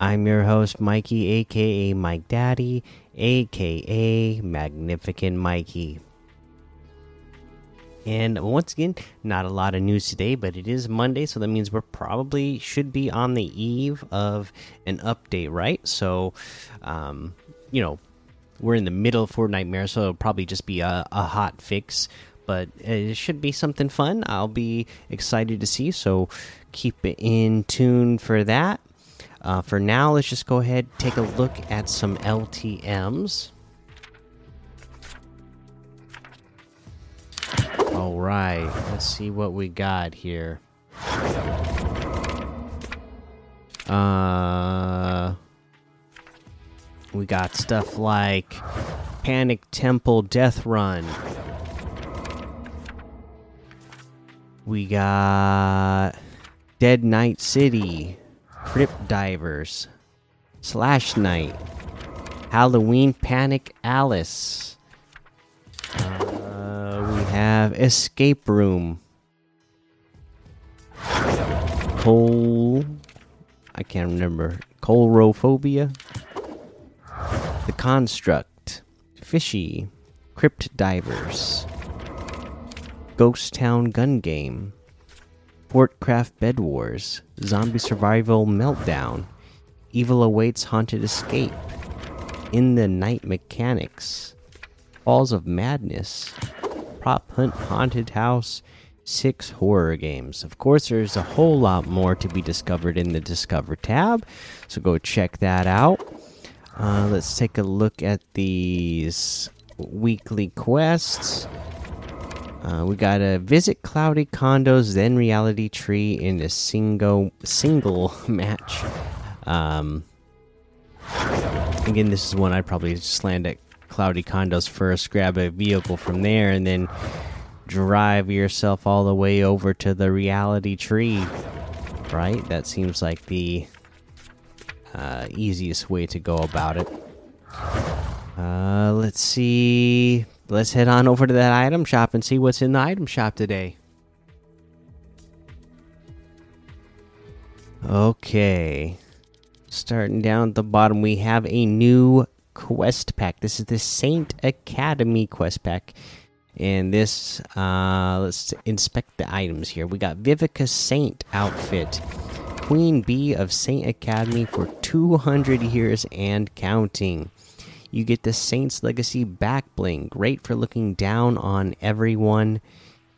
I'm your host, Mikey, aka Mike Daddy, aka Magnificent Mikey. And once again, not a lot of news today, but it is Monday, so that means we're probably should be on the eve of an update, right? So, um, you know, we're in the middle of Fortnite, so it'll probably just be a, a hot fix but it should be something fun. I'll be excited to see. So keep it in tune for that. Uh, for now, let's just go ahead take a look at some LTM's. All right, let's see what we got here. Uh, we got stuff like Panic Temple Death Run. We got Dead Night City, Crypt Divers, Slash Night, Halloween Panic Alice. Uh, we have Escape Room, Coal. I can't remember. Colrophobia, The Construct, Fishy, Crypt Divers. Ghost Town Gun Game, Fortcraft Bed Wars, Zombie Survival Meltdown, Evil Awaits Haunted Escape, In the Night Mechanics, Falls of Madness, Prop Hunt Haunted House, six horror games. Of course, there's a whole lot more to be discovered in the Discover tab, so go check that out. Uh, let's take a look at these weekly quests. Uh, we got to visit Cloudy Condos, then Reality Tree in a single single match. Um, again, this is one I'd probably just land at Cloudy Condos first, grab a vehicle from there, and then drive yourself all the way over to the Reality Tree. Right? That seems like the uh, easiest way to go about it. Uh, let's see let's head on over to that item shop and see what's in the item shop today. Okay. Starting down at the bottom, we have a new quest pack. This is the Saint Academy quest pack. And this, uh, let's inspect the items here. We got Vivica Saint outfit, Queen Bee of Saint Academy for 200 years and counting. You get the Saints Legacy back bling, great for looking down on everyone.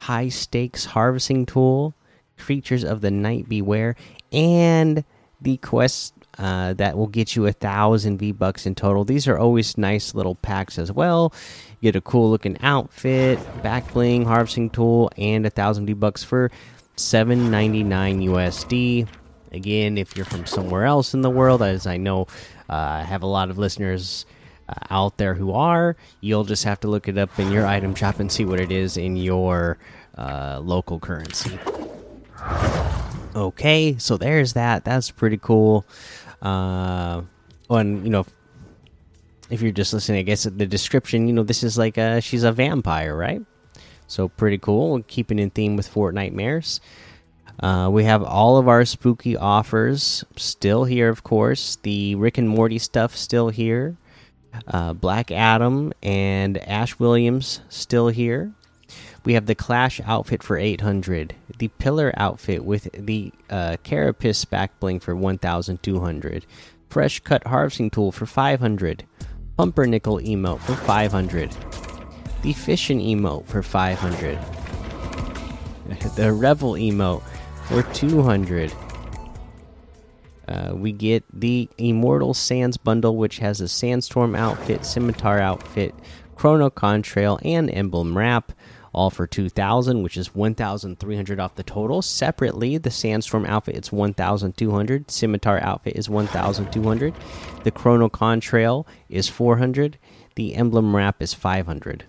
High stakes harvesting tool, creatures of the night beware, and the quest uh, that will get you a thousand V bucks in total. These are always nice little packs as well. You get a cool looking outfit, back bling, harvesting tool, and a thousand V bucks for seven ninety nine USD. Again, if you're from somewhere else in the world, as I know, uh, I have a lot of listeners uh, out there who are. You'll just have to look it up in your item shop and see what it is in your uh, local currency. Okay, so there's that. That's pretty cool. Uh, and you know, if you're just listening, I guess the description, you know, this is like a, she's a vampire, right? So pretty cool. Keeping in theme with Fortnitemares. Uh, we have all of our spooky offers still here, of course. The Rick and Morty stuff still here. Uh, Black Adam and Ash Williams still here. We have the Clash outfit for 800, the Pillar outfit with the uh, Carapace back bling for 1200, Fresh Cut Harvesting Tool for 500, Pumpernickel emote for 500, the Fishing emote for 500, the Revel emote for 200, uh, we get the Immortal Sands bundle, which has a Sandstorm outfit, Scimitar outfit, Chrono Contrail, and Emblem Wrap. all for 2000, which is 1300 off the total. Separately, the Sandstorm outfit is 1200, Scimitar outfit is 1200, the Chrono Contrail is 400, the Emblem Wrap is 500.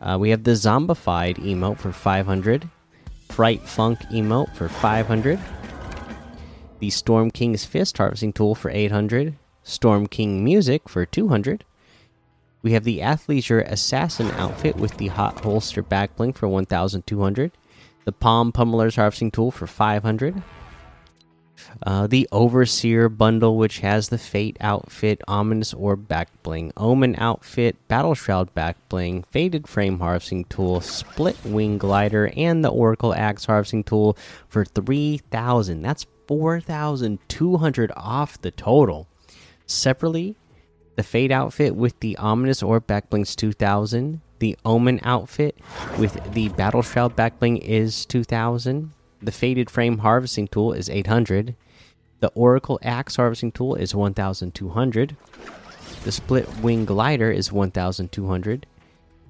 Uh, we have the Zombified emote for 500, Fright Funk emote for 500, the Storm King's Fist harvesting tool for 800, Storm King music for 200. We have the Athleisure Assassin outfit with the Hot Holster back bling for 1200. The Palm Pummeler's harvesting tool for 500. Uh, the Overseer bundle, which has the Fate outfit, Ominous Orb back bling, Omen outfit, Battle Shroud back bling, Faded Frame harvesting tool, Split Wing glider, and the Oracle Axe harvesting tool for 3000. That's 4200 off the total. Separately, the Fade outfit with the Ominous Orb backblings 2000. The Omen outfit with the Battle Shroud backbling is 2000. The Faded Frame harvesting tool is 800. The Oracle Axe harvesting tool is 1200. The Split Wing Glider is 1200.